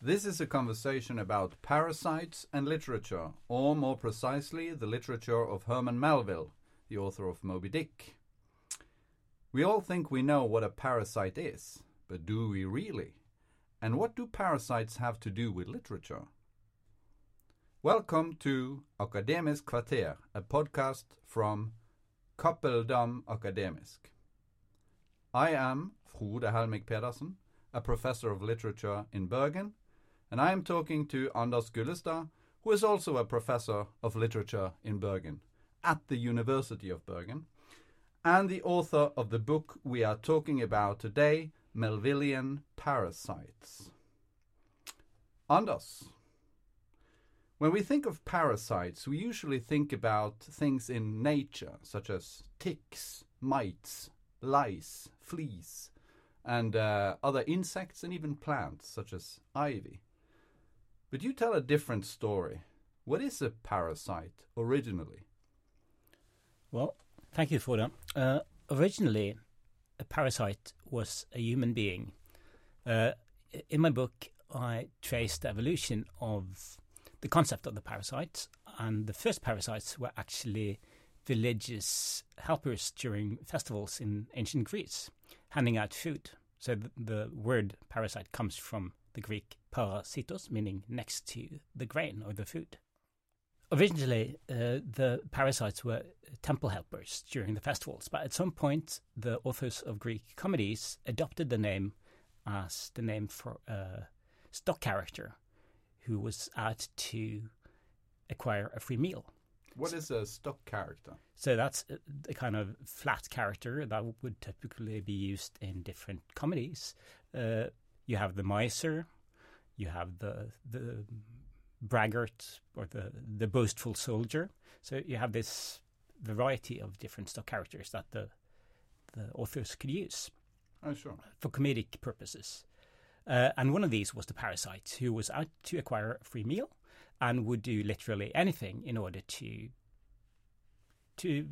This is a conversation about parasites and literature, or more precisely, the literature of Herman Melville, the author of Moby Dick. We all think we know what a parasite is, but do we really? And what do parasites have to do with literature? Welcome to Akademisk Kvarter, a podcast from Cappelen Damm Akademisk. I am Frode Helmich Pedersen, a professor of literature in Bergen, and I am talking to Anders Gullestad, who is also a professor of literature in Bergen at the University of Bergen, and the author of the book we are talking about today, Melvillean Parasites. Anders, when we think of parasites, we usually think about things in nature, such as ticks, mites, lice, fleas, and uh, other insects and even plants, such as ivy. But you tell a different story. What is a parasite originally? Well, thank you for that. Uh, originally, a parasite was a human being. Uh, in my book, I traced the evolution of the concept of the parasite, and the first parasites were actually religious helpers during festivals in ancient Greece, handing out food. So the, the word parasite comes from the Greek parasitos, meaning next to the grain or the food. Originally, uh, the parasites were temple helpers during the festivals, but at some point, the authors of Greek comedies adopted the name as the name for a stock character who was out to acquire a free meal. What is a stock character? So that's a kind of flat character that would typically be used in different comedies. Uh, you have the miser, you have the the braggart or the the boastful soldier. So you have this variety of different stock characters that the the authors could use. Oh, sure. For comedic purposes. Uh, and one of these was the parasite, who was out to acquire a free meal and would do literally anything in order to to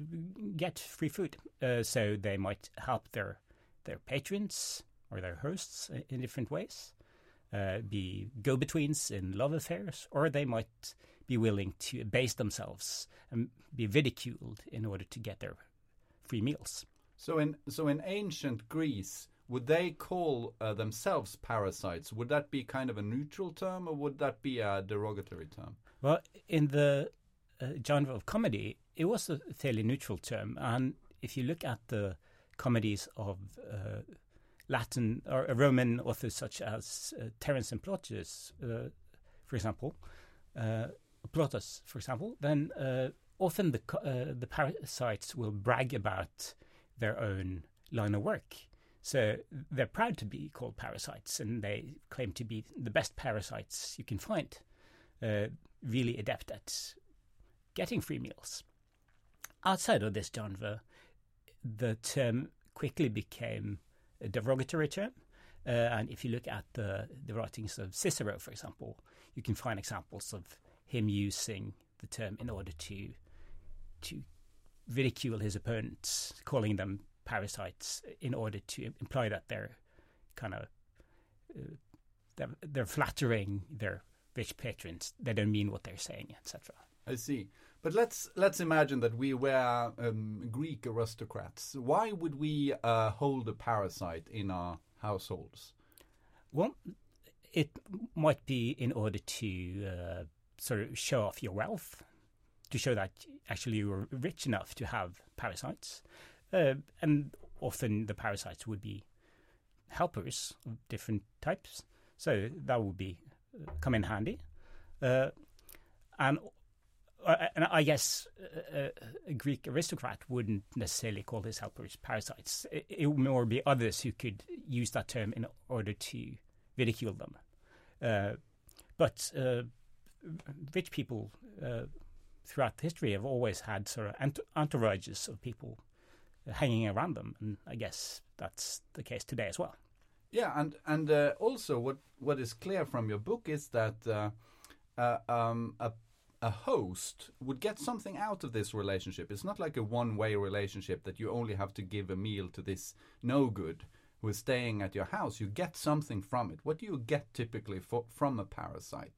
get free food. Uh, so they might help their their patrons or their hosts in different ways, uh, be go-betweens in love affairs, or they might be willing to abase themselves and be ridiculed in order to get their free meals. So in so in ancient Greece, would they call uh, themselves parasites? Would that be kind of a neutral term, or would that be a derogatory term? Well, in the uh, genre of comedy, it was a fairly neutral term, and if you look at the comedies of uh, Latin or Roman authors such as uh, Terence and Plautus, uh, for example, uh, for example, then uh, often the uh, the parasites will brag about their own line of work. So they're proud to be called parasites, and they claim to be the best parasites you can find. Uh, really adept at getting free meals. Outside of this genre, the term quickly became a derogatory term. Uh, and if you look at the, the writings of Cicero, for example, you can find examples of him using the term in order to to ridicule his opponents, calling them parasites, in order to imply that they're kind of uh, they're, they're flattering their rich patrons. They don't mean what they're saying, etc. I see. But let's let's imagine that we were um, Greek aristocrats. Why would we uh, hold a parasite in our households? Well, it might be in order to uh, sort of show off your wealth, to show that actually you were rich enough to have parasites, uh, and often the parasites would be helpers of different types, so that would be uh, come in handy, uh, and and I guess uh, a Greek aristocrat wouldn't necessarily call his helpers parasites. It, it, would more be others who could use that term in order to ridicule them. Uh, but uh, rich people uh, throughout history have always had sort of ent- entourages of people hanging around them, and I guess that's the case today as well. Yeah, and and uh, also what what is clear from your book is that um, a a host would get something out of this relationship. It's not like a one way relationship that you only have to give a meal to this no good who is staying at your house, you get something from it. What do you get typically for, from a parasite?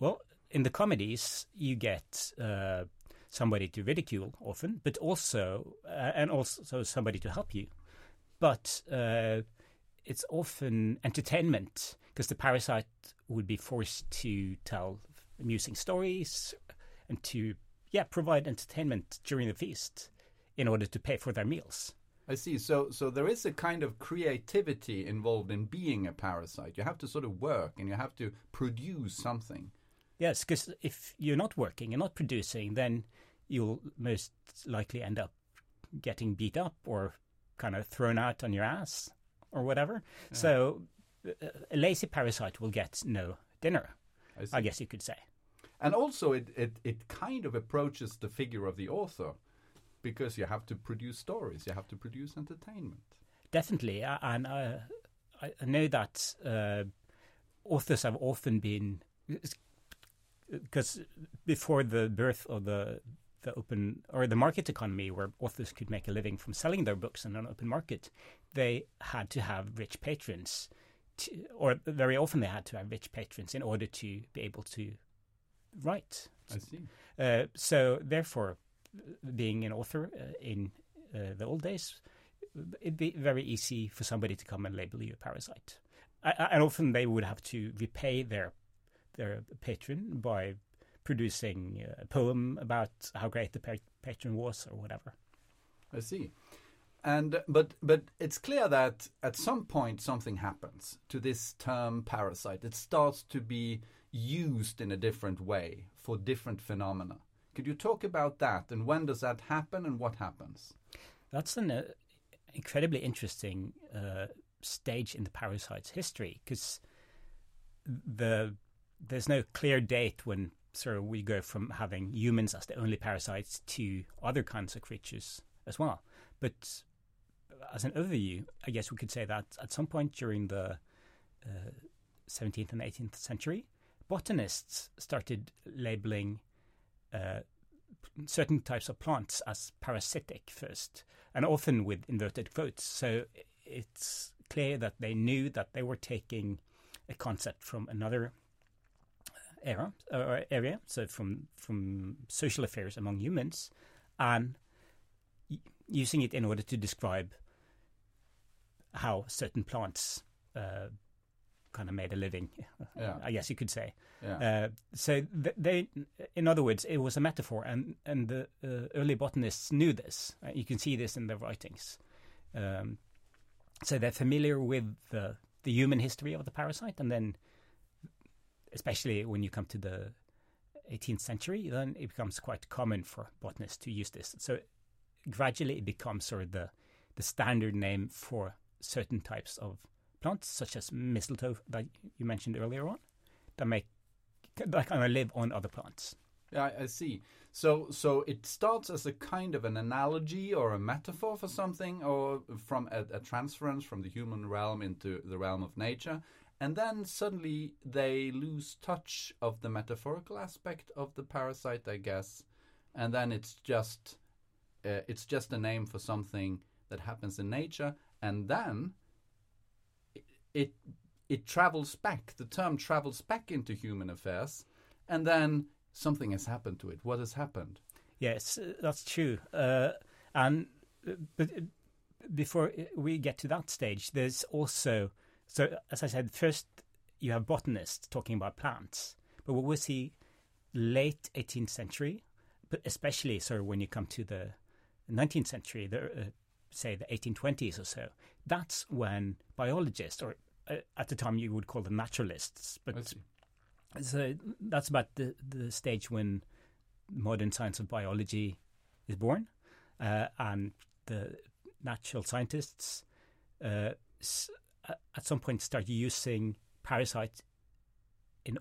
Well, in the comedies, you get uh, somebody to ridicule often, but also uh, and also somebody to help you. But uh, it's often entertainment because the parasite would be forced to tell amusing stories and to yeah provide entertainment during the feast in order to pay for their meals. I see. So, so there is a kind of creativity involved in being a parasite. You have to sort of work and you have to produce something. Yes, because if you're not working, you're not producing, then you'll most likely end up getting beat up or kind of thrown out on your ass or whatever. Yeah. So a lazy parasite will get no dinner, I, I, guess you could say. And also, it, it, it kind of approaches the figure of the author because you have to produce stories, you have to produce entertainment. Definitely. And uh, I know that uh, authors have often been because before the birth of the the open or the market economy where authors could make a living from selling their books in an open market, they had to have rich patrons, to, or very often they had to have rich patrons in order to be able to write. I see. Uh, so therefore, being an author uh, in uh, the old days, it'd be very easy for somebody to come and label you a parasite. I, and often they would have to repay their their patron by producing a poem about how great the patron was or whatever. I see. And but but it's clear that at some point something happens to this term parasite. It starts to be used in a different way for different phenomena. Could you talk about that and when does that happen and what happens? That's an uh, incredibly interesting uh, stage in the parasite's history because the there's no clear date when sort of we go from having humans as the only parasites to other kinds of creatures as well. But as an overview, I guess we could say that at some point during the uh, 17th and 18th century, botanists started labeling uh, certain types of plants as parasitic first, and often with inverted quotes. So it's clear that they knew that they were taking a concept from another era uh, area, so from from social affairs among humans, and using it in order to describe how certain plants uh, kind of made a living. Yeah. I guess you could say. Yeah. Uh, so th- they, in other words, it was a metaphor, and and the uh, early botanists knew this. Uh, you can see this in their writings. Um, so they're familiar with the the human history of the parasite, and then especially when you come to the 18th century, then it becomes quite common for botanists to use this. So gradually it becomes sort of the, the standard name for certain types of plants, such as mistletoe that you mentioned earlier on, that make that kind of live on other plants. Yeah, I see. So, so it starts as a kind of an analogy or a metaphor for something, or from a, a transference from the human realm into the realm of nature, and then suddenly they lose touch of the metaphorical aspect of the parasite, I guess, and then it's just uh, it's just a name for something that happens in nature, and then it, it it travels back. The term travels back into human affairs, and then something has happened to it. What has happened? Yes, uh, that's true. Uh, and uh, but uh, before we get to that stage, there's also so, as I said, first you have botanists talking about plants, but what we see late 18th century, but especially so when you come to the 19th century, the, say the 1820s or so, that's when biologists, or uh, at the time you would call them naturalists, but so that's about the, the stage when modern science of biology is born, uh, and the natural scientists uh, at some point start using parasite in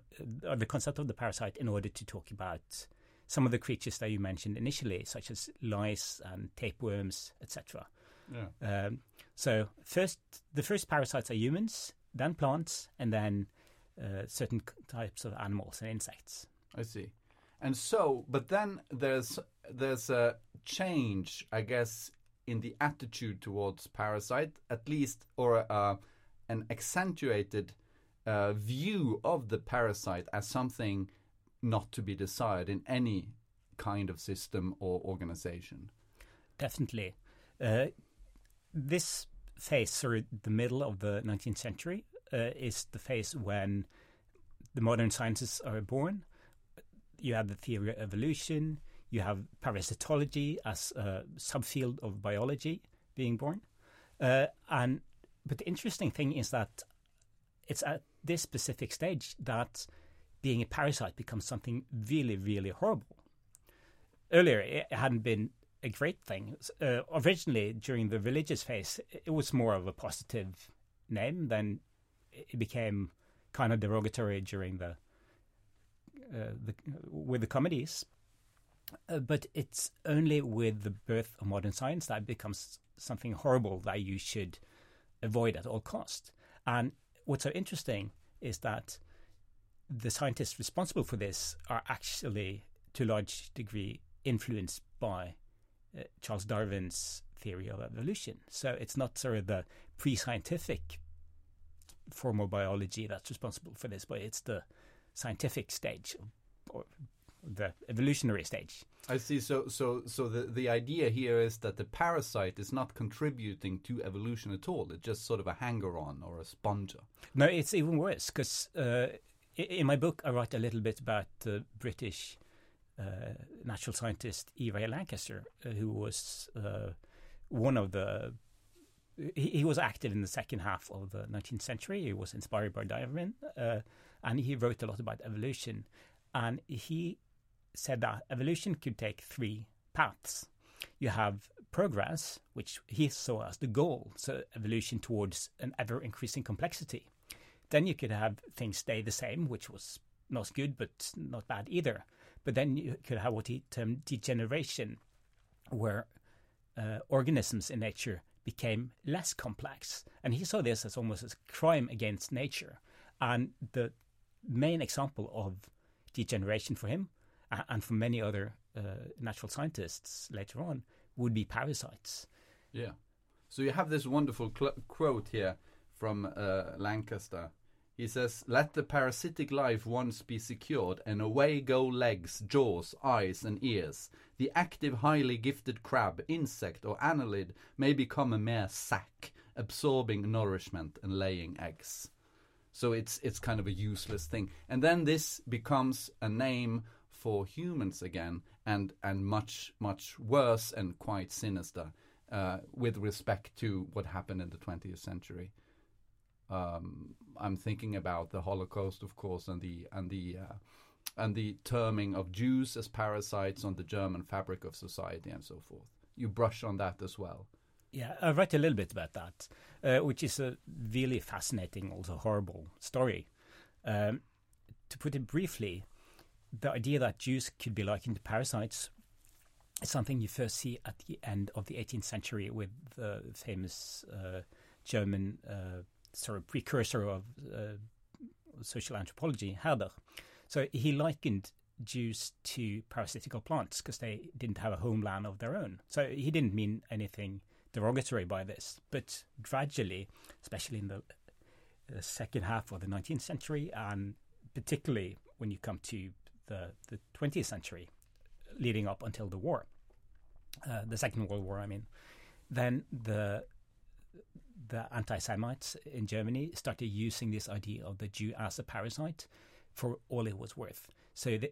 uh, the concept of the parasite in order to talk about some of the creatures that you mentioned initially, such as lice and tapeworms, etc. Yeah. Um, so first, the first parasites are humans, then plants, and then uh, certain types of animals and insects. I see. And so, but then there's there's a change, I guess, in the attitude towards parasite, at least, or uh, an accentuated uh, view of the parasite as something not to be desired in any kind of system or organization. Definitely. Uh, this phase, or the middle of the 19th century, uh, is the phase when the modern sciences are born. You have the theory of evolution, you have parasitology as a subfield of biology being born. Uh, and but the interesting thing is that it's at this specific stage that being a parasite becomes something really, really horrible. Earlier, it hadn't been a great thing. Uh, originally, during the religious phase, it was more of a positive name. Then it became kind of derogatory during the, uh, the with the comedies. Uh, but it's only with the birth of modern science that it becomes something horrible that you should avoid at all cost. And what's so interesting is that the scientists responsible for this are actually, to a large degree, influenced by uh, Charles Darwin's theory of evolution. So it's not sort of the pre-scientific form of biology that's responsible for this, but it's the scientific stage or the evolutionary stage. I see. So, so, so the the idea here is that the parasite is not contributing to evolution at all. It's just sort of a hanger-on or a sponger. No, it's even worse because uh, in my book I write a little bit about the British natural scientist E. Ray Lankester, uh, who was uh, one of the. He, he, was active in the second half of the 19th century. He was inspired by Darwin, uh, and he wrote a lot about evolution. And he said that evolution could take three paths. You have progress, which he saw as the goal, so evolution towards an ever increasing complexity. Then you could have things stay the same, which was not good but not bad either. But then you could have what he termed degeneration, where uh, organisms in nature became less complex. And he saw this as almost as crime against nature. And the main example of degeneration for him and for many other uh, natural scientists later on would be parasites. Yeah. So you have this wonderful quote here from uh, Lankester. He says, Let the parasitic life once be secured, and away go legs, jaws, eyes, and ears. The active, highly gifted crab, insect, or annelid may become a mere sac, absorbing nourishment and laying eggs. So it's it's kind of a useless thing. And then this becomes a name for humans again, and and much much worse and quite sinister uh, with respect to what happened in the 20th century. Um, I'm thinking about the Holocaust, of course, and the and the uh, and the terming of Jews as parasites on the German fabric of society and so forth. You brush on that as well. Yeah, I write a little bit about that, uh, which is a really fascinating, also horrible story. Um, to put it briefly, the idea that Jews could be likened to parasites is something you first see at the end of the 18th century with the famous uh, German uh, sort of precursor of uh, social anthropology, Herder. So he likened Jews to parasitical plants because they didn't have a homeland of their own. So he didn't mean anything derogatory by this, but gradually, especially in the uh, second half of the 19th century, and particularly when you come to the, the 20th century, leading up until the war, uh, the Second World War, I mean, then the the anti-Semites in Germany started using this idea of the Jew as a parasite for all it was worth. So the,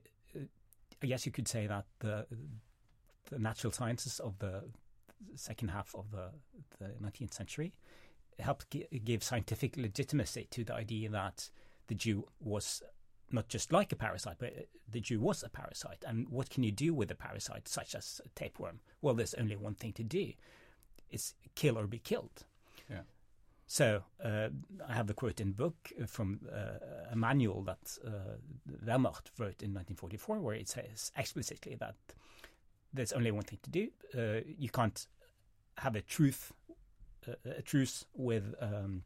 I guess you could say that the the natural sciences of the second half of the, the 19th century helped g- give scientific legitimacy to the idea that the Jew was not just like a parasite, but the Jew was a parasite. And what can you do with a parasite such as a tapeworm? Well, there's only one thing to do: it's kill or be killed. So uh, I have the quote in book from uh, a manual that uh, Wehrmacht wrote in 1944, where it says explicitly that there's only one thing to do. Uh, you can't have a truth, uh, a truce with um,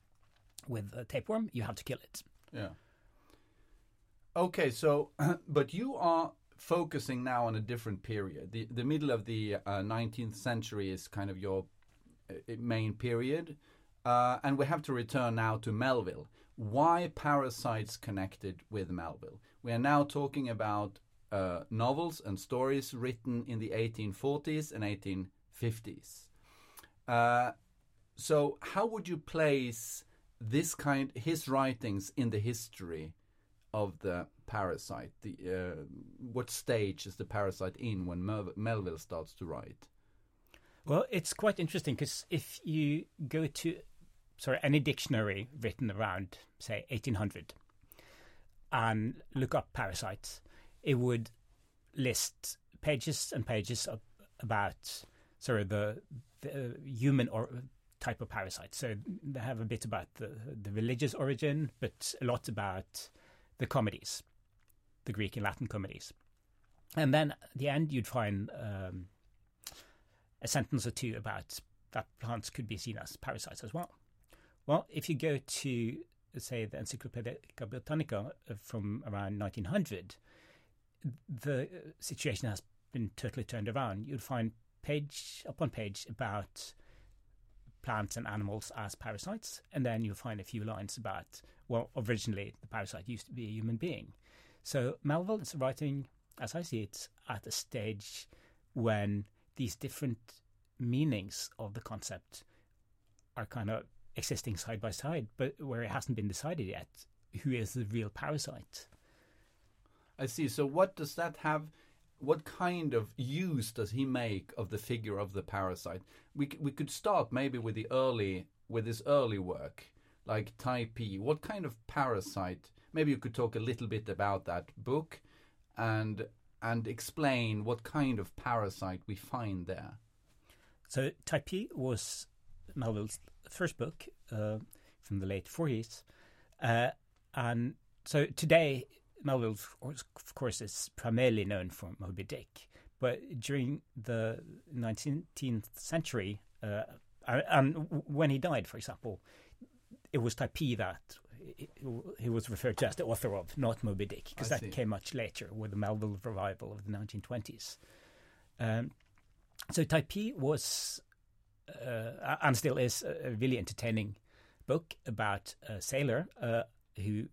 with a tapeworm. You have to kill it. Yeah. Okay, so but you are focusing now on a different period. The the middle of the uh, 19th century is kind of your uh, main period, uh, and we have to return now to Melville. Why parasites connected with Melville? We are now talking about uh, novels and stories written in the 1840s and 1850s. Uh, so, how would you place this kind, his writings in the history of the parasite? The uh, what stage is the parasite in when Melville starts to write? Well, it's quite interesting because if you go to sorry any dictionary written around say 1800 and look up parasites, it would list pages and pages of, about sort of the, the human or type of parasite. So they have a bit about the, the religious origin, but a lot about the comedies, the Greek and Latin comedies. And then at the end, you'd find um, a sentence or two about that plants could be seen as parasites as well. Well, if you go to, say, the Encyclopedia Britannica uh, from around 1900, the uh, situation has been totally turned around. You'd find page upon page about plants and animals as parasites, and then you'll find a few lines about, well, originally the parasite used to be a human being. So Melville is writing, as I see it, at a stage when these different meanings of the concept are kind of existing side by side, but where it hasn't been decided yet who is the real parasite. I see. So, what does that have? What kind of use does he make of the figure of the parasite? We we could start maybe with the early with his early work, like Typee. What kind of parasite? Maybe you could talk a little bit about that book, and and explain what kind of parasite we find there. So Typee was Melville's first book uh, from the late 40s. Uh, and so today, Melville, of course, is primarily known for Moby Dick. But during the 19th century, uh, and when he died, for example, it was Typee that he was referred to as the author of, not Moby Dick, because that came much later with the Melville revival of the 1920s. Um, so Typee was uh, and still is a really entertaining book about a sailor uh, who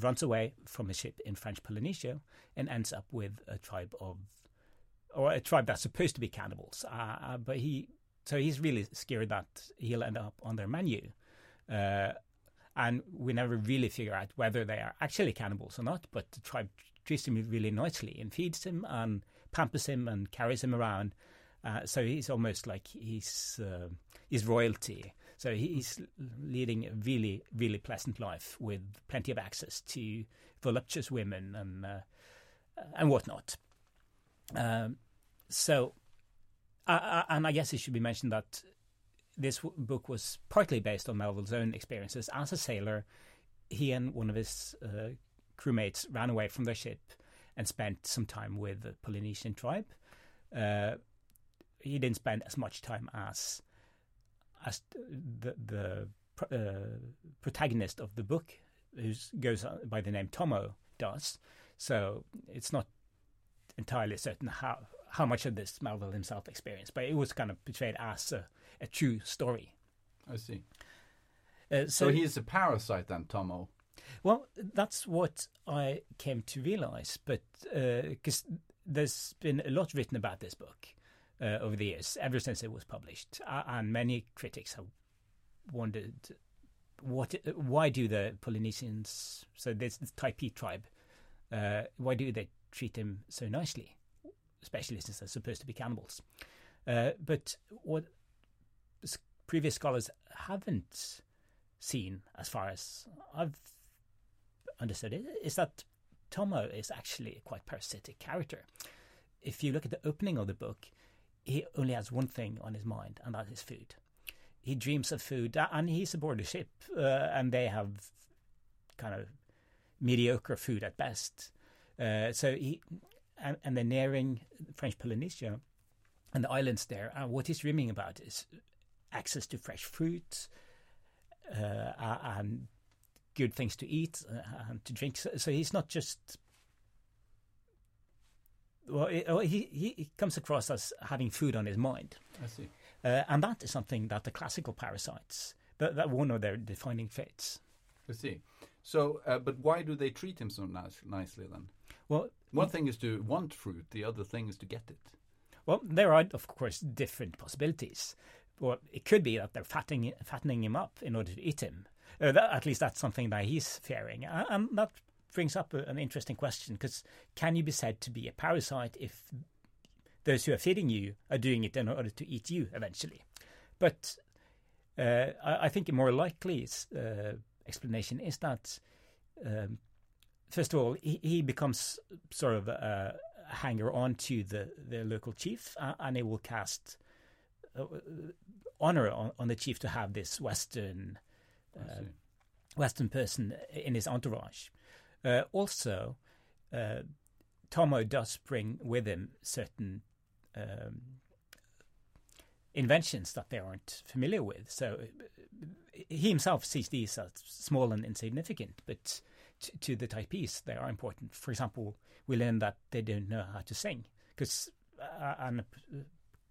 runs away from a ship in French Polynesia and ends up with a tribe of, or a tribe that's supposed to be cannibals. Uh, uh but he, so he's really scared that he'll end up on their menu. Uh, and we never really figure out whether they are actually cannibals or not. But the tribe treats him really nicely and feeds him and pampers him and carries him around uh, so he's almost like he's uh, he's royalty. So he's leading a really really pleasant life with plenty of access to voluptuous women and uh, and whatnot. Um, so, and I guess it should be mentioned that this book was partly based on Melville's own experiences as a sailor. He and one of his uh, crewmates ran away from their ship and spent some time with the Polynesian tribe. Uh, he didn't spend as much time as as the the uh, protagonist of the book, who goes by the name Tommo, does. So it's not entirely certain how how much of this Melville himself experienced, but it was kind of portrayed as a, a true story. I see. Uh, so, so he's a parasite then, Tommo. Well, that's what I came to realize, but because uh, there's been a lot written about this book, uh, over the years, ever since it was published. And many critics have wondered what, why do the Polynesians, so this, this Typee tribe, uh, why do they treat them so nicely, especially since they're supposed to be cannibals? Uh, but what previous scholars haven't seen, as far as I've understood it, is that Tommo is actually a quite parasitic character. If you look at the opening of the book, he only has one thing on his mind, and that is food. He dreams of food, and he's aboard a ship, uh, and they have kind of mediocre food at best. Uh, so he, and, and they're nearing French Polynesia and the islands there. And what he's dreaming about is access to fresh fruit uh, and good things to eat uh, and to drink. So, so he's not just well, it, he, he comes across as having food on his mind. I see. Uh, and that is something that the classical parasites, that, that one of their defining traits. I see. So, uh, but why do they treat him so nice, nicely then? Well, one thing is to want fruit; the other thing is to get it. Well, there are of course different possibilities. Well, it could be that they're fattening, fattening him up in order to eat him. Uh, that, at least that's something that he's fearing, and that brings up an interesting question because can you be said to be a parasite if those who are feeding you are doing it in order to eat you eventually? But uh, I, I, think a more likely uh, explanation is that, um, first of all, he, he, becomes sort of a, a hanger on to the, the local chief, uh, and it will cast uh, honor on, on, the chief to have this Western uh, Western person in his entourage. Uh, also, uh, Tommo does bring with him certain um, inventions that they aren't familiar with. So he himself sees these as small and insignificant, but to, to the Typees they are important. For example, we learn that they don't know how to sing because uh,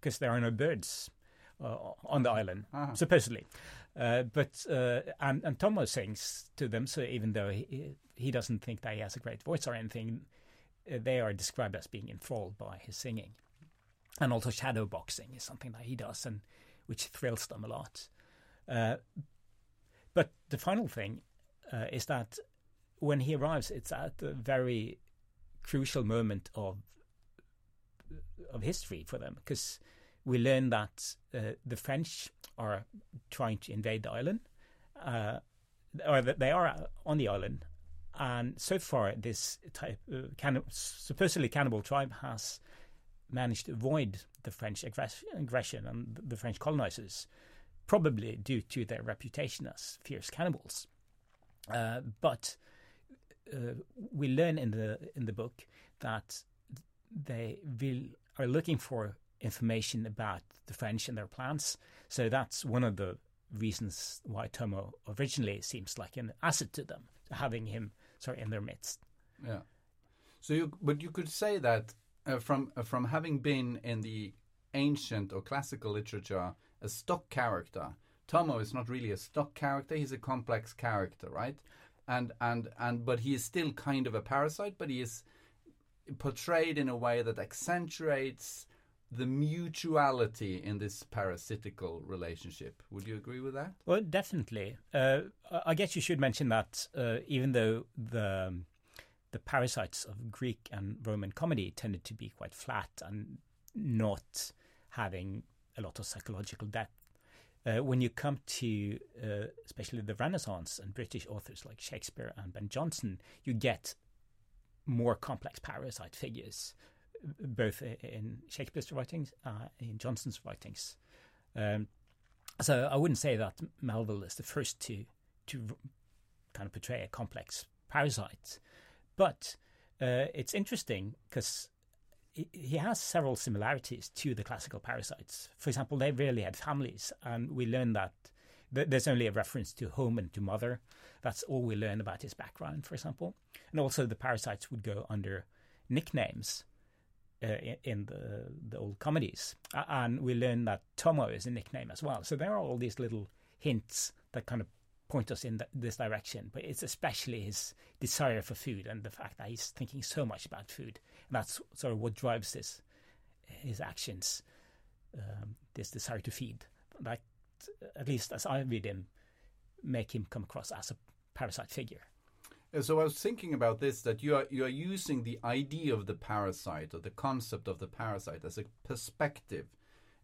because there are no birds uh, on the island, uh-huh. supposedly. Uh, but uh, and, and Tommo sings to them, so even though he, he doesn't think that he has a great voice or anything, uh, they are described as being enthralled by his singing. And also shadow boxing is something that he does, and which thrills them a lot. Uh, but the final thing uh, is that when he arrives, it's at a very crucial moment of of history for them because we learn that uh, the French are trying to invade the island, uh, or that they are on the island. And so far, this type, uh, supposedly cannibal tribe has managed to avoid the French aggression and the French colonizers, probably due to their reputation as fierce cannibals. Uh, but uh, we learn in the in the book that they will, are looking for information about the French and their plans. So that's one of the reasons why Tommo originally seems like an asset to them, having him sorry in their midst. Yeah. So you, but you could say that uh, from uh, from having been in the ancient or classical literature a stock character, Tommo is not really a stock character. He's a complex character, right? And and and but he is still kind of a parasite, but he is portrayed in a way that accentuates the mutuality in this parasitical relationship. Would you agree with that? Well, definitely. Uh, I guess you should mention that uh, even though the the parasites of Greek and Roman comedy tended to be quite flat and not having a lot of psychological depth. Uh, when you come to uh, especially the Renaissance and British authors like Shakespeare and Ben Jonson, you get more complex parasite figures both in Shakespeare's writings, uh, in Jonson's writings. Um, so I wouldn't say that Melville is the first to to kind of portray a complex parasite, but uh, it's interesting because he has several similarities to the classical parasites. For example, they rarely had families, and we learn that there's only a reference to home and to mother. That's all we learn about his background, for example. And also, the parasites would go under nicknames uh, in the, the old comedies. And we learn that Tommo is a nickname as well. So there are all these little hints that kind of point us in this direction. But it's especially his desire for food and the fact that he's thinking so much about food. And that's sort of what drives his, his actions, um, this desire to feed. That, at least as I read him, make him come across as a parasite figure. So I was thinking about this that you are you are using the idea of the parasite or the concept of the parasite as a perspective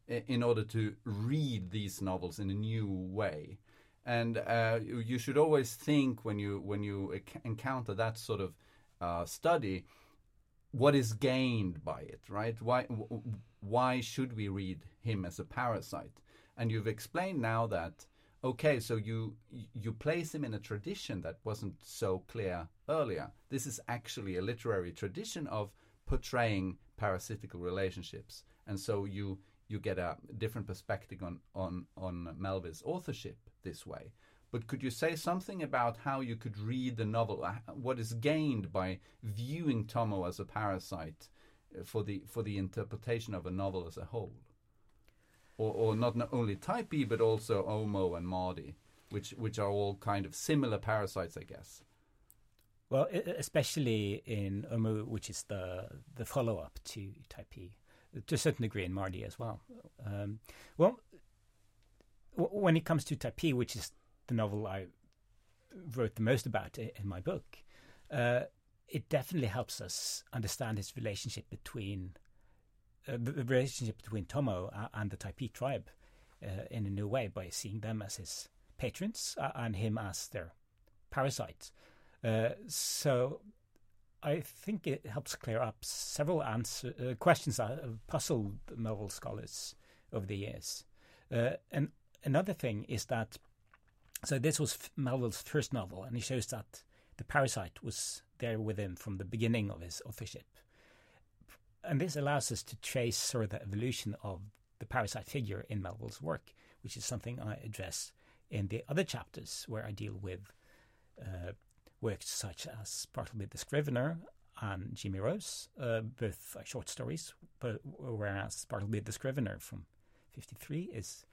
in order to read these novels in a new way. And uh, you should always think when you when you encounter that sort of uh, study, what is gained by it, right? Why why should we read him as a parasite? And you've explained now that okay, so you you place him in a tradition that wasn't so clear earlier. This is actually a literary tradition of portraying parasitical relationships, and so you you get a different perspective on on on Melville's authorship this way. But could you say something about how you could read the novel? Uh, what is gained by viewing Tommo as a parasite uh, for the for the interpretation of a novel as a whole? Or, or not, only type E but also Omoo and Mardi, which which are all kind of similar parasites, I guess. Well, especially in Omoo, which is the the follow up to Typee to a certain degree in Mardi as well. Um, well, when it comes to Typee which is the novel I wrote the most about in my book, uh, it definitely helps us understand his relationship between uh, the relationship between Tommo and the Typee tribe uh, in a new way by seeing them as his patrons uh, and him as their parasites. Uh, so I think it helps clear up several answer, uh, questions that have puzzled novel scholars over the years. and another thing is that so this was Melville's first novel, and he shows that the parasite was there with him from the beginning of his authorship. And this allows us to trace sort of the evolution of the parasite figure in Melville's work, which is something I address in the other chapters where I deal with uh, works such as Bartleby the Scrivener and Jimmy Rose, uh, both uh, short stories, but whereas Bartleby the Scrivener from 53 is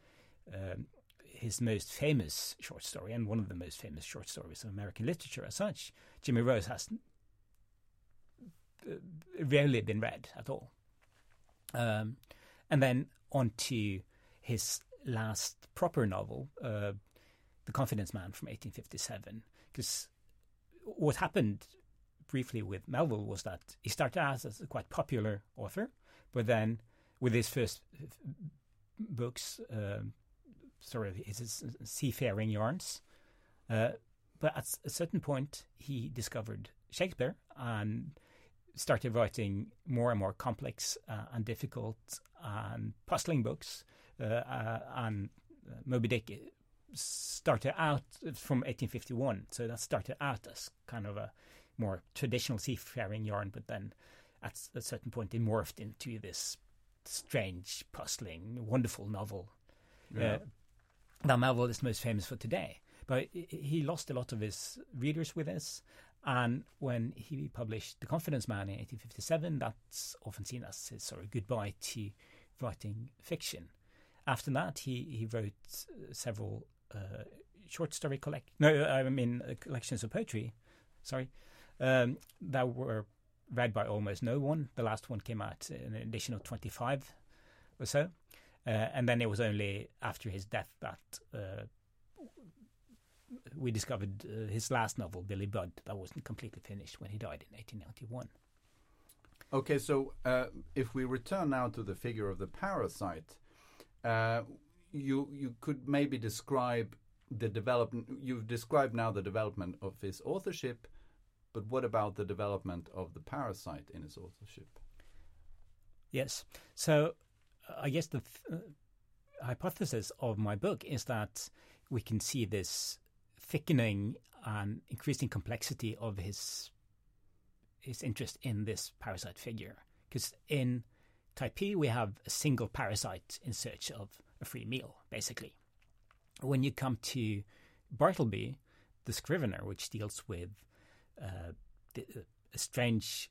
um, his most famous short story and one of the most famous short stories of American literature as such. Jimmy Rose has rarely been read at all. Um, and then on to his last proper novel, uh, The Confidence Man from 1857. Because what happened briefly with Melville was that he started out as a quite popular author, but then with his first books, um, sort of his, seafaring yarns. Uh, but at a certain point, he discovered Shakespeare and started writing more and more complex uh, and difficult and puzzling books. Uh, uh and Moby Dick started out from 1851, so that started out as kind of a more traditional seafaring yarn, but then at a certain point it morphed into this strange, puzzling, wonderful novel. Yeah. Uh, that Melville is most famous for today. But he lost a lot of his readers with this. And when he published The Confidence Man in 1857, that's often seen as his sort of goodbye to writing fiction. After that, he, he wrote uh, several uh, short story collect no, I mean uh, collections of poetry, sorry, um, that were read by almost no one. The last one came out in an edition of 25 or so. Uh, and then it was only after his death that uh, we discovered uh, his last novel, Billy Budd, that wasn't completely finished when he died in 1891. Okay, so uh, if we return now to the figure of the parasite, uh, you you could maybe describe the development. You've described now the development of his authorship, but what about the development of the parasite in his authorship? Yes, so I guess the th- uh, hypothesis of my book is that we can see this thickening and increasing complexity of his his interest in this parasite figure. Because in Typee, we have a single parasite in search of a free meal, basically. When you come to Bartleby, the scrivener, which deals with uh, the, a strange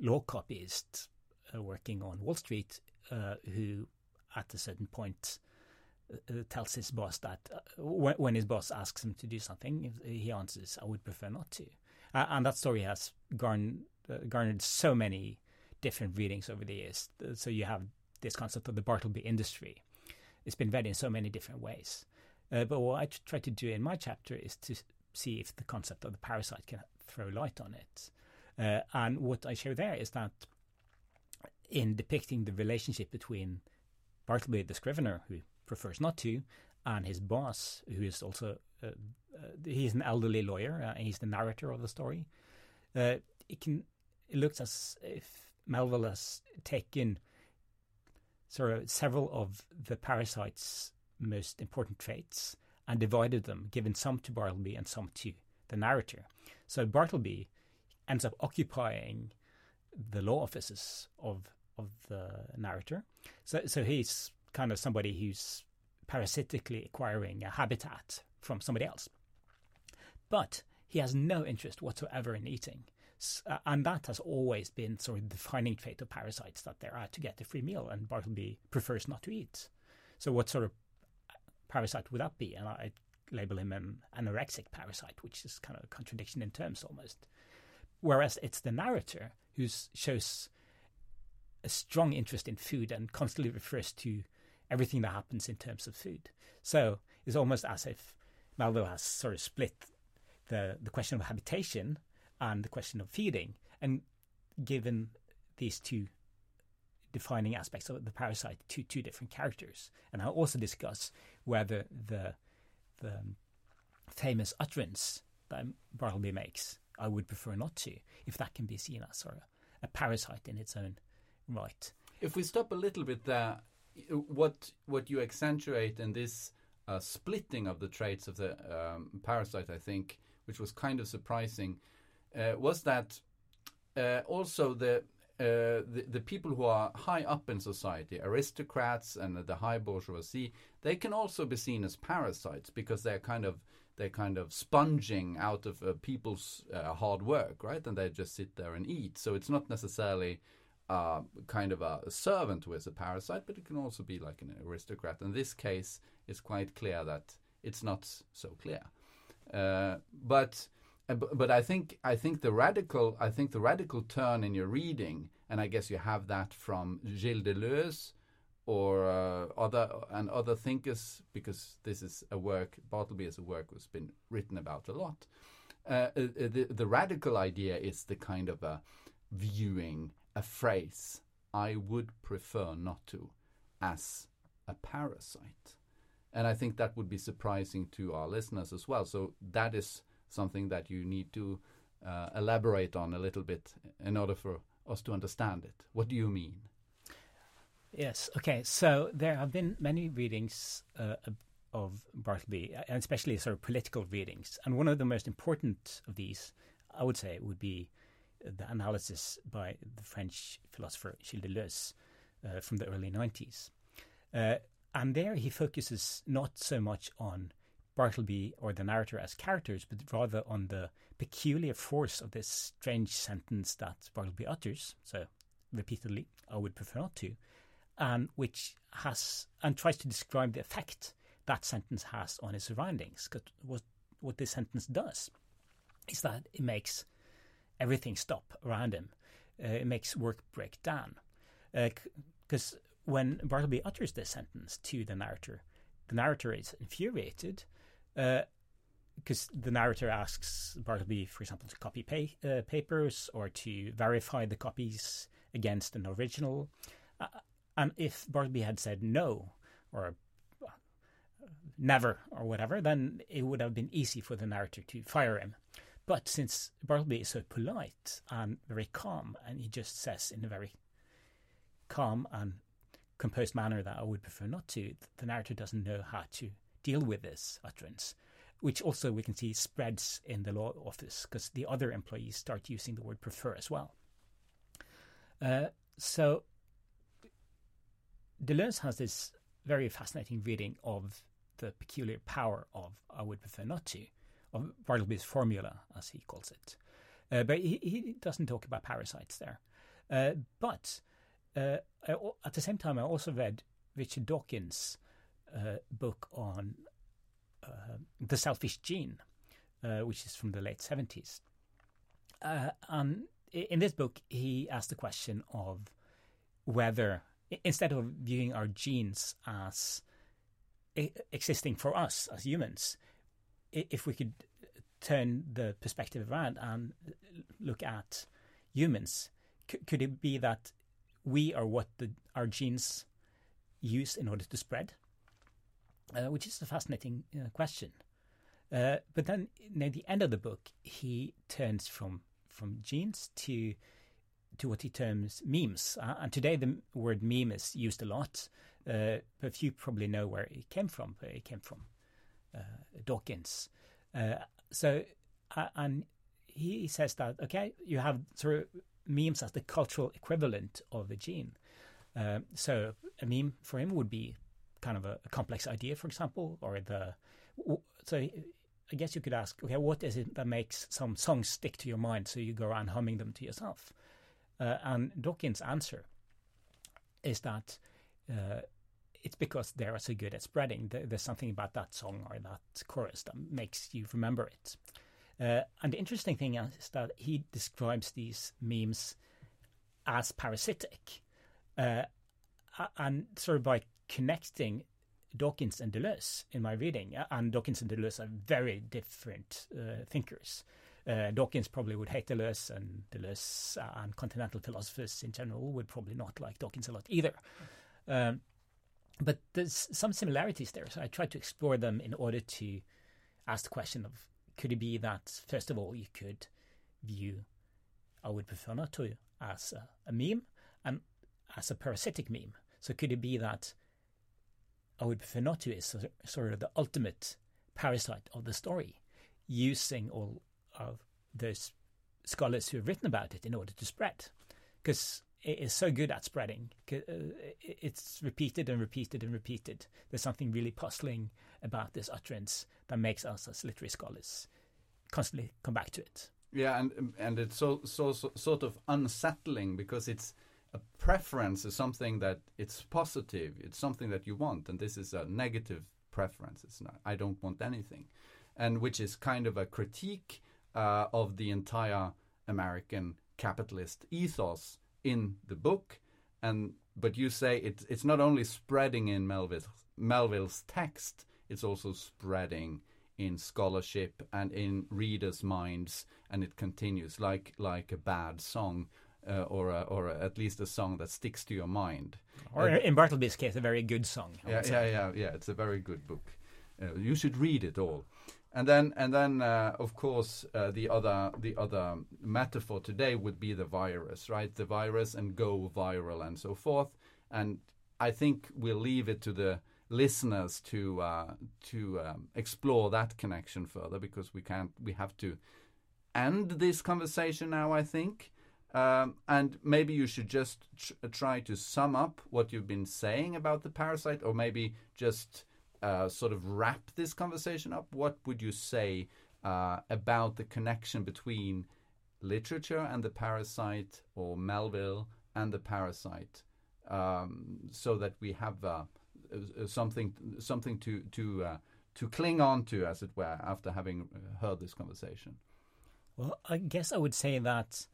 law copyist uh, working on Wall Street uh, who, at a certain point, tells his boss that when, when, his boss asks him to do something, he answers, "I would prefer not to." and that story has garnered, garnered so many different readings over the years. So you have this concept of the Bartleby industry. It's been read in so many different ways. Uh, but what I try to do in my chapter is to see if the concept of the parasite can throw light on it. Uh, and what I show there is that in depicting the relationship between Bartleby the scrivener, who prefers not to, and his boss, who is also uh, uh, he's an elderly lawyer uh, and he's the narrator of the story. Uh, it can it looks as if Melville has taken sort of several of the parasite's most important traits and divided them, given some to Bartleby and some to the narrator. So Bartleby ends up occupying the law offices of of the narrator. So, so he's kind of somebody who's parasitically acquiring a habitat from somebody else. But he has no interest whatsoever in eating. Uh, and that has always been sort of the defining trait of parasites that they're out to get a free meal, and Bartleby prefers not to eat. So what sort of parasite would that be? And I label him an anorexic parasite, which is kind of a contradiction in terms almost. Whereas it's the narrator who shows a strong interest in food and constantly refers to everything that happens in terms of food. So it's almost as if Melville has sort of split the, the question of habitation and the question of feeding and given these two defining aspects of the parasite to two different characters. And I'll also discuss whether the the famous utterance that Bartleby makes, I would prefer not to, if that can be seen as sort of a parasite in its own right. If we stop a little bit there, what what you accentuate in this uh, splitting of the traits of the um, parasite, I think, which was kind of surprising, uh, was that uh, also the uh, the, the people who are high up in society, aristocrats and the high bourgeoisie, they can also be seen as parasites because they're kind of they're kind of sponging out of uh, people's uh, hard work, right? And they just sit there and eat. So it's not necessarily kind of a, a, servant who is a parasite, but it can also be like an aristocrat. In this case, it's quite clear that it's not so clear. Uh, but uh, but I think I think the radical I think the radical turn in your reading, and I guess you have that from Gilles Deleuze or uh, other and other thinkers, because this is a work Bartleby is a work that's been written about a lot. Uh, uh, the, the radical idea is the kind of a viewing a phrase I would prefer not to as a parasite. And I think that would be surprising to our listeners as well. So that is something that you need to uh, elaborate on a little bit in order for us to understand it. What do you mean? Yes. Okay. So there have been many readings uh, of Bartleby, and especially sort of political readings. And one of the most important of these, I would say, would be the analysis by the French philosopher Gilles Deleuze uh, from the early 90s. Uh, and there he focuses not so much on Bartleby or the narrator as characters, but rather on the peculiar force of this strange sentence that Bartleby utters, so repeatedly, I would prefer not to, and which has and tries to describe the effect that sentence has on his surroundings. Because what what this sentence does is that it makes everything stop around him. Uh, it makes work break down. Because uh, when Bartleby utters this sentence to the narrator, the narrator is infuriated because uh, the narrator asks Bartleby, for example, to copy pa- uh, papers or to verify the copies against an original. Uh, and if Bartleby had said no or uh, never or whatever, then it would have been easy for the narrator to fire him. But since Bartleby is so polite and very calm, and he just says in a very calm and composed manner that I would prefer not to, the narrator doesn't know how to deal with this utterance, which also we can see spreads in the law office because the other employees start using the word prefer as well. Uh, so Deleuze has this very fascinating reading of the peculiar power of I would prefer not to, of Bartleby's formula, as he calls it. Uh, but he, he, doesn't talk about parasites there. Uh, but uh, I, at the same time, I also read Richard Dawkins' uh, book on uh, the selfish gene, which is from the late 70s. and in this book, he asked the question of whether, instead of viewing our genes as existing for us as humans, if we could turn the perspective around and look at humans, could it be that we are what the, our genes use in order to spread? uh, which is a fascinating uh, question. Uh, but then near the end of the book, he turns from from genes to to what he terms memes. Uh, and today, the word meme is used a lot, uh, but few probably know where it came from. It came from Dawkins. so, and he says that okay, you have sort of memes as the cultural equivalent of a gene. so, a meme for him would be kind of a, a complex idea, for example, or the so I guess you could ask, okay, what is it that makes some songs stick to your mind so you go around humming them to yourself? Uh, and Dawkins' answer is that uh, it's because they are so good at spreading. There's something about that song or that chorus that makes you remember it. Uh, and the interesting thing is that he describes these memes as parasitic, uh, and sort of by connecting Dawkins and Deleuze in my reading, and Dawkins and Deleuze are very different uh, thinkers. Uh, Dawkins probably would hate Deleuze, and Deleuze and continental philosophers in general would probably not like Dawkins a lot either. Um, but there's some similarities there, so I tried to explore them in order to ask the question of could it be that, first of all, you could view I would prefer not to as a, a meme and as a parasitic meme? So could it be that I would prefer not to is sort of the ultimate parasite of the story, using all of those scholars who have written about it in order to spread? Because is so good at spreading. Uh, it's repeated and repeated and repeated. There's something really puzzling about this utterance that makes us as literary scholars constantly come back to it. Yeah, and and it's so so, so sort of unsettling because it's a preference is something that it's positive. It's something that you want, and this is a negative preference. It's not. I don't want anything, and which is kind of a critique uh, of the entire American capitalist ethos in the book, and but you say it's it's not only spreading in Melville's Melville's text, it's also spreading in scholarship and in readers' minds, and it continues like like a bad song. Uh, or a, or a, at least a song that sticks to your mind. Or uh, in Bartleby's case, a very good song. Yeah, yeah, yeah, yeah. It's a very good book. Uh, you should read it all. And then, and then, uh, of course, uh, the other the other metaphor today would be the virus, right? The virus and go viral and so forth. And I think we'll leave it to the listeners to uh, to um, explore that connection further because we can't. We have to end this conversation now. I think. Um, and maybe you should just try to sum up what you've been saying about the parasite, or maybe just uh, sort of wrap this conversation up, what would you say uh, about the connection between literature and the parasite, or Melville and the parasite, um, so that we have uh, something something to to uh, to cling on to, as it were, after having heard this conversation? Well, I guess I would say that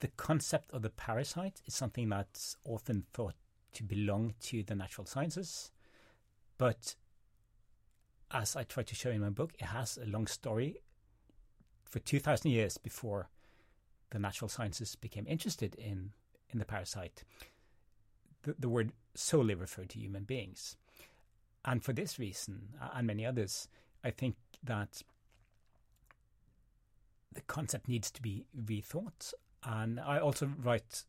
the concept of the parasite is something that's often thought to belong to the natural sciences, but as I try to show in my book, it has a long story. For 2,000 years before the natural sciences became interested in, in the parasite, the, the word solely referred to human beings. And for this reason, and many others, I think that the concept needs to be rethought. And I also write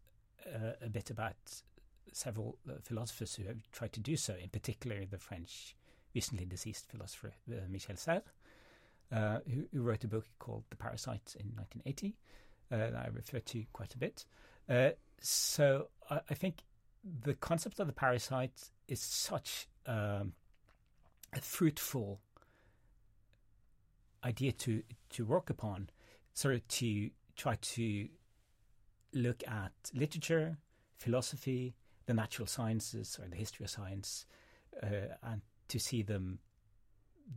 uh, a bit about several uh, philosophers who have tried to do so, in particular the French recently deceased philosopher uh, Michel Serres, uh, who, who, wrote a book called The Parasite in 1980 uh, that I refer to quite a bit. Uh, so I, I, think the concept of the parasite is such um, a fruitful idea to to work upon, sort of to try to look at literature, philosophy, the natural sciences, or the history of science, uh, and to see them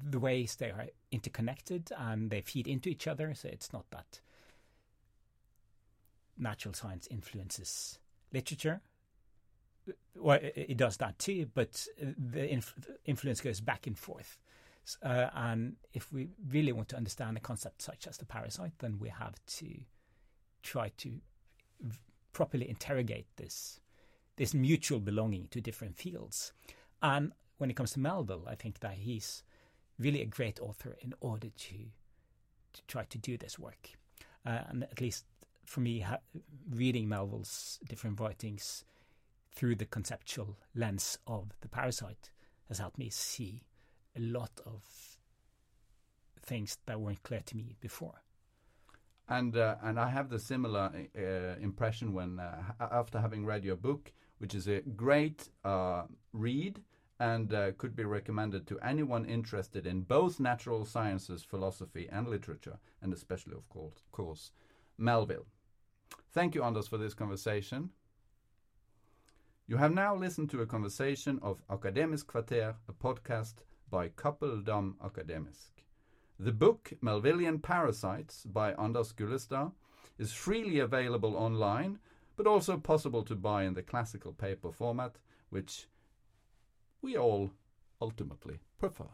the ways they are interconnected and they feed into each other. So it's not that natural science influences literature. Well, it does that too, but the influence goes back and forth. Uh, and if we really want to understand a concept such as the parasite, then we have to try to properly interrogate this this mutual belonging to different fields. And when it comes to Melville, I think that he's really a great author in order to to try to do this work. Uh, and at least for me, ha- reading Melville's different writings through the conceptual lens of the parasite has helped me see a lot of things that weren't clear to me before. And uh, and I have the similar uh, impression when uh, after having read your book, which is a great uh, read and uh, could be recommended to anyone interested in both natural sciences, philosophy, and literature, and especially, of course, Melville. Thank you, Anders, for this conversation. You have now listened to a conversation of Akademisk Kvarter, a podcast by Cappelen Damm Akademisk. The book Melvillean Parasites by Anders Gullestad is freely available online, but also possible to buy in the classical paper format, which we all ultimately prefer.